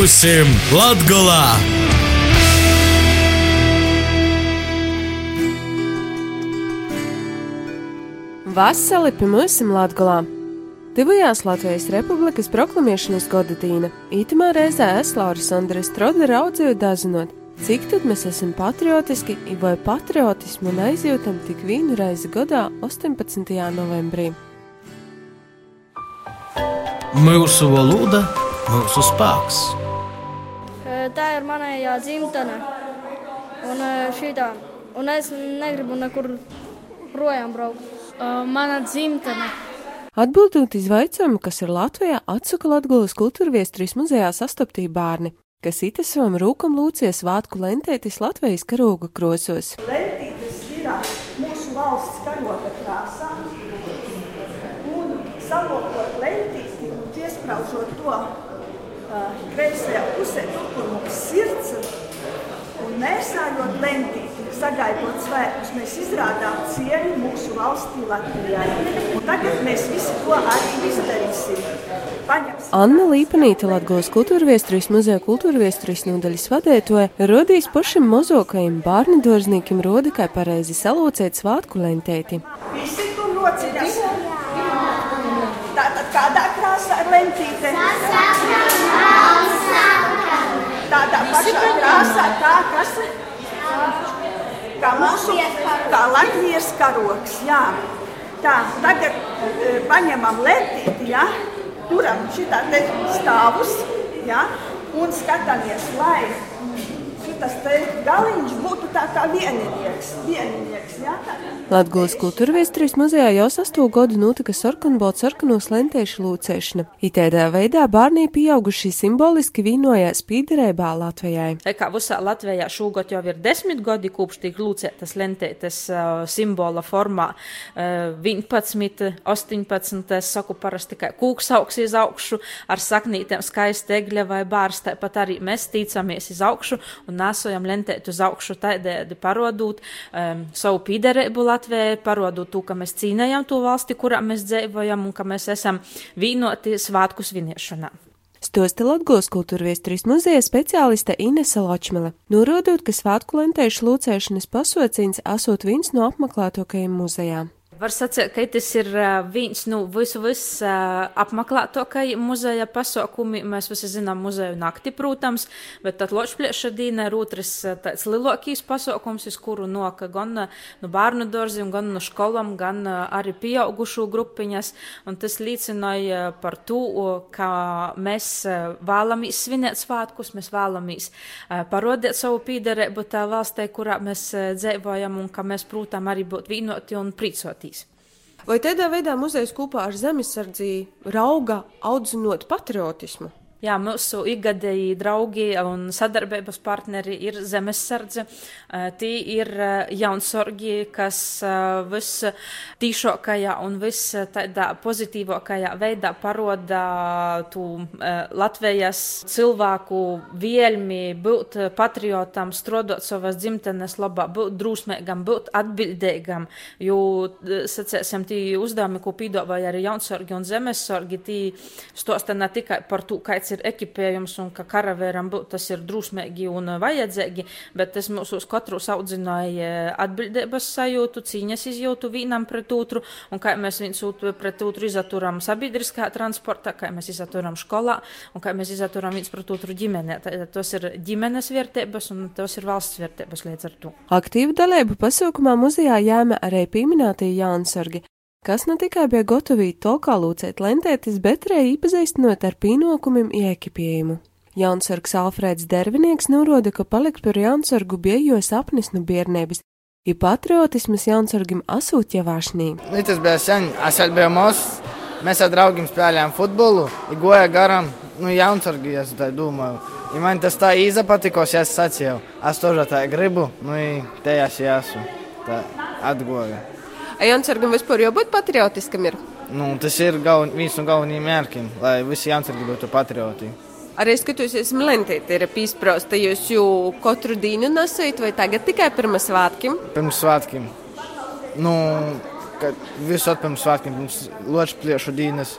Būsim Latgolā! Vasarī pie mums Latvijā. Tuvajās Latvijas Republikas proklamēšanas gada dīna, ītumā reizē es Lauris Andres Strode raudzīju dazinot, cik tad mēs esam patriotiski vai patriotismu un aizjūtam tik vienu reizi gadā 18. novembrī. Mūsu valoda, mūsu spēks. Tā ir manējā dzimtene. Un, šitā, un es negribu nekur projām braukt. Mana dzimtene. Atbildot uz jautājumu, kas ir Latvijā, atsaka Latvijas kultūra viesturis muzejā sastaptī bērni, kas ita savam rūkam lūcies vātku lentētis Latvijas karoga krosos. Lentītes ir mūsu valsts karoga krāsā, un salokot lentīti un piespraužot to kreisajā pusē, tur, kur mums sirds, un mēsājot lentīti, sagaidot svētkus, mēs izrādām cieņu mūsu valstī Latvijai. Un tagad mēs visi to arī izdarīsim. Paņemsim. Anna Līpanīte, Latvijas kultūra viesturis muzeja kultūra viesturis nodaļas vadētoja, rodīs pašam mozokajam bērnu dārznīkim roda, kā pareizi salūcēt svātku lentēti. Visi tur lociņas. Tātad kādā krāsā ir lentīte? Tādā pašā krāsā, tā kas ir kā mūsu kā Latvijas karoks. Jā. Tā, tagad e, paņemam lentīti, ja? turam šitā te stāvus ja? un skatāmies, lai šitas te galiņš būtu tā kā vieninieks. vieninieks ja? Latvijas kultūra vēstures muzejā jau sasto gadu notika sarkanbots sarkanos lentēšu lūcēšana. Itēdā veidā bērni pieauguši simboliski vīnojās pīderībā Latvijai. Kā visā Latvijā šogad jau ir desmit gadi, kopš tiek lūcētas lentētas uh, simbola formā. Uh, 11, 18, es saku parasti tikai kūks augs iz augšu ar saknītēm skaista egļa vai bārs, tāpat arī mēs tīcamies iz augšu un nesojam lentēt uz augšu tādēļ parodot um, savu pīderību Latvijai, parodot to, ka mēs cīnējam to valsti, kurā mēs dzīvojam un ka mēs esam vīnoti svātku svinēšanā. Stosta Latvijas kultūra viesturis muzeja speciāliste Inese Ločmele, norādot, ka svētku lentēšu lūcēšanas pasaucīns esot viens no apmeklētākajiem muzejām. Var sacīt, ka tas ir viens no nu, visu, visu apmeklētākajiem muzeja pasaukumi. Mēs visi zinām muzeju nakti, protams, bet tad Ločplieša dīna ir otrs tāds lielākīs pasaukums, uz kuru noka gan no bērnu dārziem, gan no skolām, gan arī pieaugušu grupiņas. Un tas liecināja par to, ka mēs vēlamies svinēt svētkus, mēs vēlamies parodēt savu pīderību tā valstī, kurā mēs dzīvojam, un ka mēs, protams, arī būtu vienoti un priecoti. Vai tādā veidā muzejs kopā ar zemesardzi rauga audzinot patriotismu? Jā, mūsu ikgadēji draugi un sadarbības partneri ir zemesardze. Tī ir jaunsorgi, kas viss tīšākajā un viss tādā pozitīvākajā veidā paroda tu Latvijas cilvēku vielmi būt patriotam, strodot savas dzimtenes labā, būt drūsmīgam, būt atbildīgam, jo, sacēsim, tī uzdevumi, ko pīdāvāja arī jaunsorgi un zemessorgi, tī stosta ne tikai par to, kāds kāds ir ekipējums un ka karavēram tas ir drusmīgi un vajadzīgi, bet tas mūs uz katru audzināja atbildības sajūtu, cīņas izjūtu vienam pret otru, un kā mēs viens otru pret otru izaturam sabiedriskā transportā, kā mēs izaturam skolā, un kā mēs izaturam viens pret otru ģimenē. Tas ir ģimenes vērtības un tas ir valsts vērtības līdz ar to. Aktīvu dalību pasaukumā muzejā jāme arī pieminētie Jānsargi kas ne tikai bija gatavi to kā lūcēt lentētis, bet arī iepazīstinot ar pienākumiem iekipējumu. Jaunsargs Alfrēds Dervinieks norāda, ka palikt par Jaunsargu bija sapnis no bērnības, ir patriotismas Jaunsargam asūt jau vāšnī. Tas bija sen, es vēl biju mūs, mēs ar draugiem spēlējām futbolu, goja garam, nu Jaunsargi, es tā domāju. Ja man tas tā īza patikos, ja es sacīju, es to tā gribu, nu, te es esmu, tā atgoja. Jansargam vispār jābūt patriotiskam ir? Nu, tas ir galven, viens no galvenajiem mērķiem, lai visi Jansargi būtu patrioti. Arī skatos, esmu lentēti, ir pīsprausta, jūs jau katru dienu nesat, vai tagad tikai pirms svētkiem? Pirms svētkiem. Nu, kad visot pirms svētkiem, pirms ločpliešu dienas,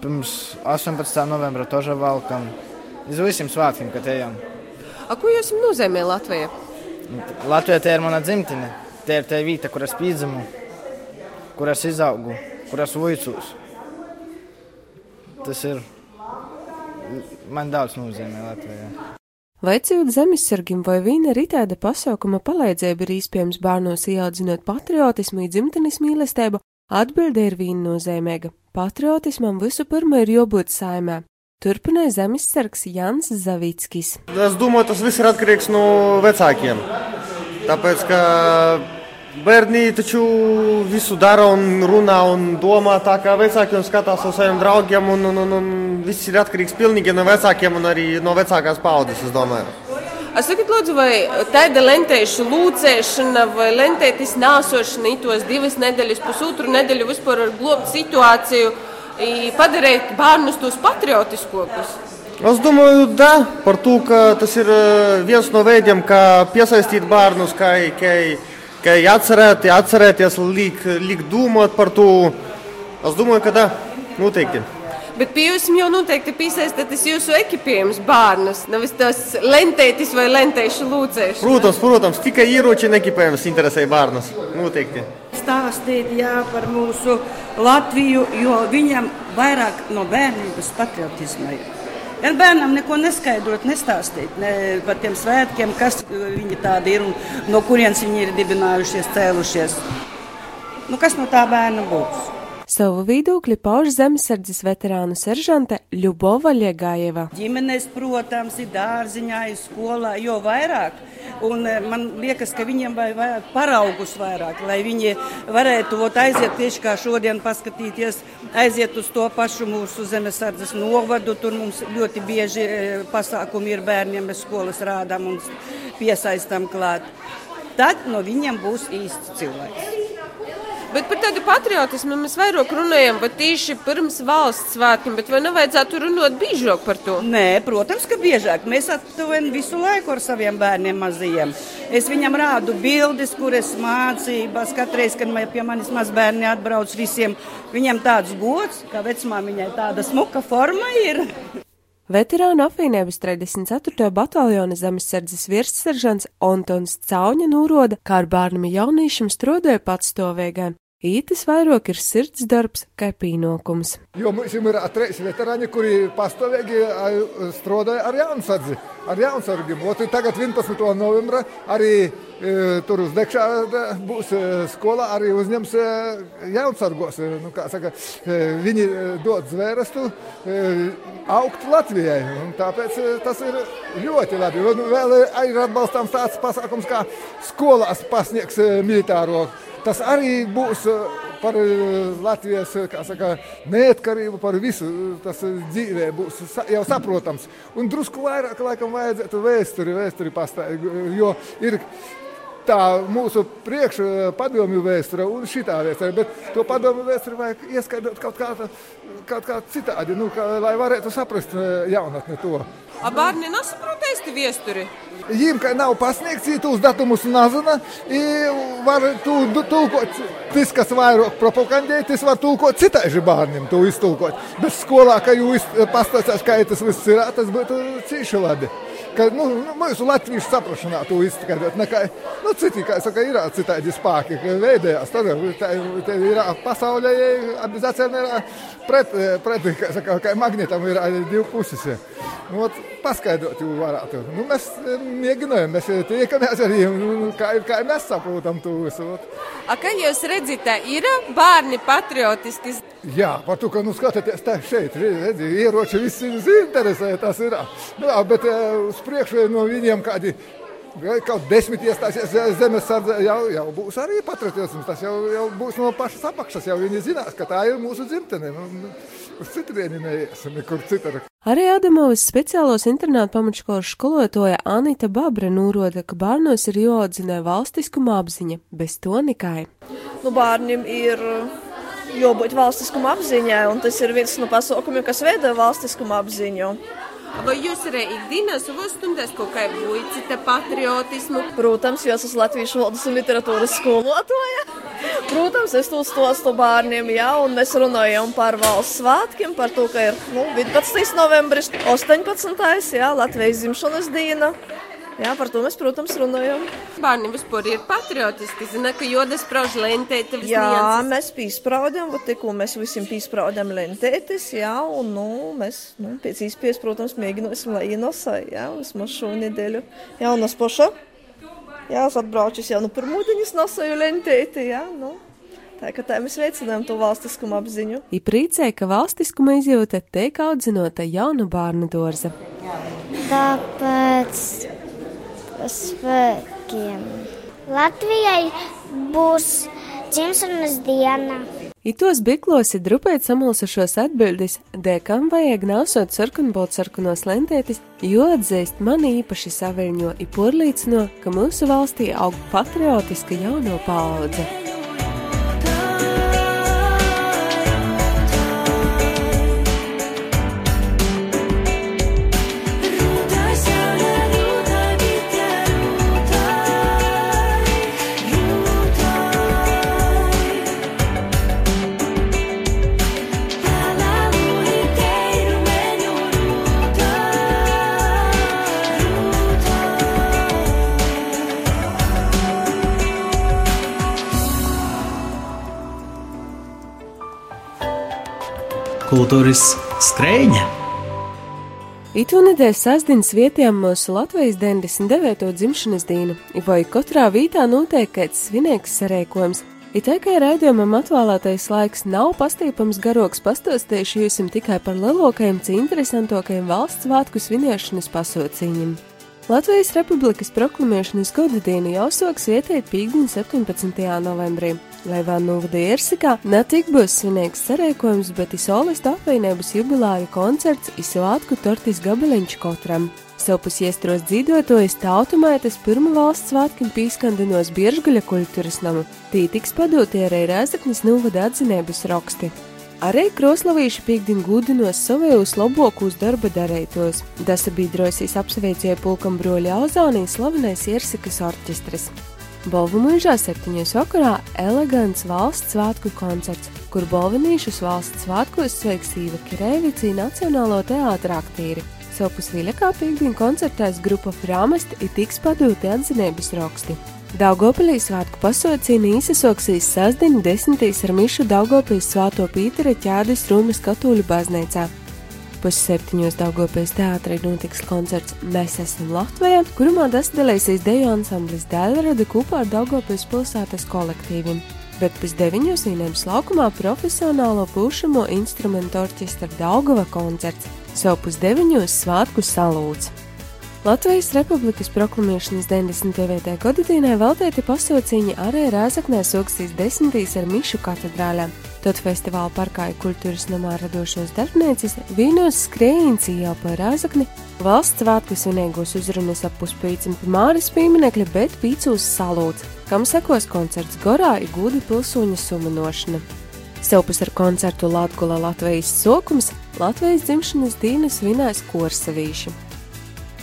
pirms 18. novembra toža valkam. Uz visiem svētkiem, kad ejam. A, ko jums nozīmē Latvija? Latvija tā ir mana dzimtene. Tā ir tā vieta, kur es piedzimu, kur es izaugu, kur es vicos. Tas ir man daudz nozīmē Latvijā. Vaicājot zemesargim, vai viņa ritēda pasaukuma palīdzība ir iespējams bērnos ieaudzinot patriotismu, dzimtenes mīlestību, atbilde ir viennozīmīga. Patriotismam visu pirma ir jābūt saimē. Turpināja zemesargs Jans Zavickis. Es domāju, tas viss ir atkarīgs no vecākiem. Tāpēc, ka bērni taču visu dara un runā un domā tā, kā vecāki un skatās uz saviem draugiem. Un, un, un, un viss ir atkarīgs pilnīgi no vecākiem un arī no vecākās paudzes, es domāju. Es saku, lūdzu, vai tāda lentēšu lūcēšana vai lentētis nāsošana itos divas nedēļas, pusotru nedēļu vispār var globt situāciju, padarīt bērnus tos patriotiskākus? Es domāju, da, par to, ka tas ir viens no veidiem, kā piesaistīt bērnus, kā, kā, kā atcerēt, atcerēties, liek, liek domāt par to. Es domāju, ka da, noteikti. Bet pie jums jau noteikti piesaistītas jūsu ekipējums bērnus, nevis tas lentētis vai lentēšu lūcēšana. Protams, protams, tikai ieroči un ekipējums interesē bērnus. Noteikti. Stāstīt jā, par mūsu Latviju, jo viņam vairāk no bērnības patriotisma Gan bērnam neko neskaidrot, nestāstīt ne par tiem svētkiem, kas viņi tādi ir un no kurienes viņi ir dibinājušies, cēlušies. Nu, kas no tā bērna būs? Savu viedokli pauž zemesardzes veterānu seržante Ļubova Liegājeva. Ģimenēs, protams, ir dārziņā, ir skolā, jo vairāk. Un eh, man liekas, ka viņiem vajag paraugus vairāk, lai viņi varētu vot, aiziet tieši kā šodien paskatīties, aiziet uz to pašu mūsu zemesardzes novadu. Tur mums ļoti bieži eh, pasākumi ir bērniem, mēs skolas rādām un piesaistam klāt. Tad no viņiem būs īsts cilvēks. Bet par tādu patriotismu mēs vairāk runājam, bet tieši pirms valsts svētkiem, bet vai nevajadzētu runāt biežāk par to? Nē, protams, ka biežāk. Mēs aptuveni visu laiku ar saviem bērniem mazajiem. Es viņam rādu bildes, kuras mācībās. Katreiz, kad pie manis mazbērni atbrauc visiem, viņam tāds gods, ka vecmāmiņai tāda smuka forma ir. Veterānu apvienības 34. bataljona zemesardzes virsseržants Antons Cauņa nūroda, kā ar bērnam jauniešiem strādāja patstāvīgā. Ītis vairāk ir sirds darbs, kā pienākums. Jo mums ir trīs veterāņi, kuri pastāvīgi strādāja ar jaunsardzi, ar jaunsargiem. Tagad 11. novembrī arī e, tur uz dekšā būs e, skola, arī uzņems e, jaunsargos. Nu, saka, viņi dod zvērestu augt Latvijai. Tāpēc tas ir ļoti labi. Un vēl ir atbalstāms tāds pasākums, kā skolās pasniegs militāro tas arī būs eh, par eh, Latvijas eh, saka, neatkarību, par visu. Tas dzīvē būs jau saprotams. Un drusku vairāk laikam vajadzētu vēsturi, vēsturi pastāvēt, jo ir tā mūsu priekšpadomju vēsture un šī vēsture. Bet to padomju vēsturi vajag ieskaidrot kaut kā, kaut kā citādi, nu, kā, lai varētu saprast jaunatni to. A bērni nesaprot īsti vēsturi. Viņiem nav pasniegts tos datumus, nezina. Var tulkot, tas, kas vairāk propagandē, tas var tulkot citai bērniem, to iztulkot. Bet skolā, ka jūs pastāstāt, kā tas viss ir, tas būtu cīši labi ka nu, nu, mūsu latviešu saprašanā to. Nekā, nu, citi, kā saka, ir citādi spēki, ka veidojās. Tur tā, ir pasaulē, apzinācija ir pret, pret kā, saka, kā magnetam ir divi puses. Nu, ot, paskaidrot, jau varētu. Nu, mēs mēģinājām, mēs tiekamies arī, nu, kā, kā mēs saprotam to visu. A, kā jūs redzat, ir bērni patriotiski? Jā, par to, ka, nu, skatieties, tā šeit, redzi, ieroči visi interesē, tas ir. Nu, bet uz priekšu no viņiem kādi kaut desmit iestāsies zemesardze, jau, jau būs arī patriotisms. Tas jau, jau būs no pašas apakšas. Jau viņi zinās, ka tā ir mūsu dzimtene. Nu, uz citurieni neiesim, nekur citur. Arī Adamovas speciālos internātu pamatškolas skolotāja Anita Babra nūroda, ka bērnos ir jāatzinē valstiskuma apziņa, bez to nekai. Nu, bērniem ir jābūt valstiskuma apziņai, un tas ir viens no pasaukumiem, kas veido valstiskuma apziņu. Vai jūs arī ikdienas savos stundās kaut kā buicita patriotismu? Protams, jo es esmu latviešu valodas un literatūras skolotāja. Protams, es to stostu bērniem, jā, un mēs runājam par valsts svētkiem, par to, ka ir nu, 11. novembris, 18. jā, Latvijas dzimšanas diena. Jā, par to mēs, protams, runājam. Bērni vispār ir patriotiski. Zina, ka jodas sprauž lentēti. Jā, mēs pīspraudam, bet tikko mēs visiem pīspraudam lentētis, jā, un, nu, mēs, nu, pēc īspējas, protams, mēģināsim, lai ienosā, jā, vismaz šo nedēļu. Jā, un es paša, jā, es atbraučus jau, nu, pirmūdiņas nosaju lentēti, jā, nu. Tā kā tā mēs veicinām to valstiskumu apziņu. Ir priecē, ka valstiskuma izjūta tiek audzināta jaunu bērnu dārza. Tāpēc spēkiem Latvijai būs dzimšanas diena. Itos biklos ir drupēt samulsušos atbildes, dēkam vajag nāsot sarkanbolt sarkanos lentētis, jo atzīst man īpaši saviļņo i porlīcino, ka mūsu valstī aug patriotiska jauno paudze. Kultūras skrejņa. Itu nedēļas sastāvdaļas vietām mūsu Latvijas 99. dzimšanas dienu, vai katrā vietā notiek kāds svinīgs sarēkojums. It kā raidījumam atvēlētais laiks nav pastīpams garoks pastāstījuši jums tikai par lielākajiem, interesantākajiem valsts svētku svinēšanas pasauciņiem. Latvijas Republikas proklamēšanas gada dienu jau soks vietēt pīkdiņu 17. novembrī. Lai vēl novada Iersikā, ne tik būs svinīgs sarēkojums, bet ir solistu apvienības jubilāju koncerts izsvātku tortis gabaliņš katram. Sopus iestros dzīvotojas tautumaitas pirmā valsts svētkiem pīskandinos Biežgaļa kultūras namu. Tī tiks padoti arī Rēzaknis novada atzinības raksti. Arī kroslavīši piekdien gūdinos savējos labākos darba darētos. Dasabiedrosīs apsveicēja pulkam broļa Auzānī slavenais Iersikas orķestris. Bolvu mūžā septiņos vakarā elegants valsts svētku koncerts, kur bolvinīšus valsts svētkos sveiks Īva Kirēvici Nacionālo teātra aktīri. Sopus Viļakā piekdien koncertēs grupa Frāmest ir tiks padūti atzinības raksti. Daugopilī svētku pasaucīni izsasoksīs sasdiņu desmitīs ar mišu Daugopils svāto Pītera ķēdes Rūmas katoļu baznīcā. Pusseptiņos Daugopils teātrī notiks koncerts Mēs esam Latvijā, kurumā dasdalīsies deju ansamblis Dēlrada kopā ar Daugopils pilsētas kolektīviem. Bet pēc deviņos vienības laukumā profesionālo pušamo instrumentu orķestra Daugava koncerts, savu pusdeviņos svētku salūts. Latvijas Republikas proklamēšanas 99. gadadienai veltīti pasauciņi arī Rēzaknē soksīs desmitīs ar Mišu katedrālēm. Tad festivāla parkā ir kultūras namā radošos darbnīcas, vīnos skrējiens jau par Rēzakni, valsts svētku svinīgos uzrunas ap puspīcim pie Māris pieminekļa, bet pīcūs salūts, kam sekos koncerts Gorā ir gūdi pilsoņa sumanošana. Sevpus ar koncertu Latgula Latvijas sokums Latvijas dzimšanas dienas svinēs korsavīši.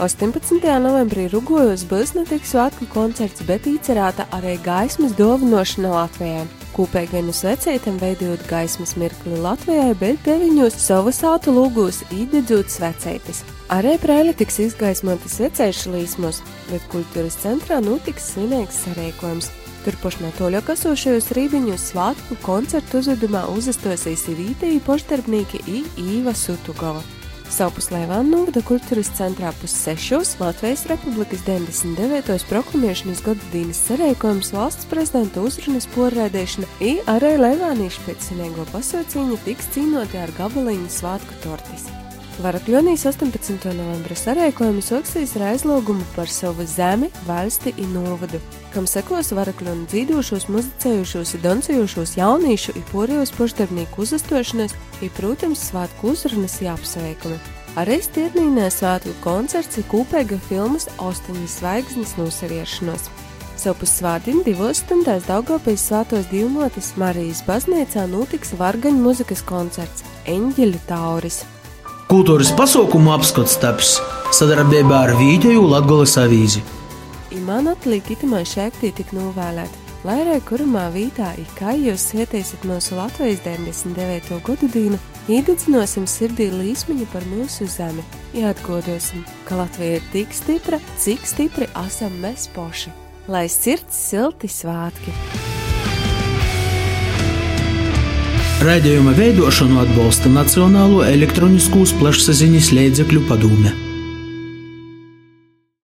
18. novembrī Rugojos būs ne tikai svētku koncerts, bet īcerēta arī gaismas dāvināšana Latvijai. Kūpīgi vienu svecētam veidojot gaismas mirkli Latvijai, bet deviņos savas auto lūgos īdedzot svecētis. Arī prēļi tiks izgaismoti svecēšu līsmos, bet kultūras centrā notiks svinīgs sarēkojums. Turpmāk toļāk esošajos rībiņos svētku koncertu uzvedumā uzastosies Vītija poštarbnieki Īva Sutugova. Savpuslē Vannovada kultūras centrā pussešos Latvijas Republikas 99. proklamēšanas gadu dienas cerējums valsts prezidenta uzrunas porraidēšana i arī Levānīšu pēc senēgo pasaucīņa tiks cīnoti ar gabaliņu svātku tortis. Varakļonīs 18. novembra sarēkojumu soksīs ar aizlūgumu par savu zemi, valsti un novadu, kam sekos varakļonu dzīvošos, muzicējušos, dancējušos jaunīšu un porējos poštarbnieku uzastošanos, ir, protams, svētku uzrunas jāapsveikumi. Arī stietnīnē svētku koncerts ir kūpēga filmas Ostiņas zvaigznes nosaviešanos. Savpus svātdien divos stundās Daugavpils svētos divnotis Marijas baznīcā notiks vargaņu muzikas koncerts Eņģeļu Tauris. Kultūras pasaukumu apskats taps sadarbībā ar Vīģeju Latgolas avīzi. I man atliek itamai šēktī tik novēlēt. lai arī kurumā vītā, kā jūs svētīsiet mūsu Latvijas 99. gadu dienu, iededzināsim sirdī līsmiņu par mūsu zemi, jāatgodosim, ka Latvija ir tik stipra, cik stipri esam mēs paši. Lai sirds silti svātki! Raidījuma veidošanu atbalsta Nacionālo elektroniskos plašsaziņas līdzekļu padome.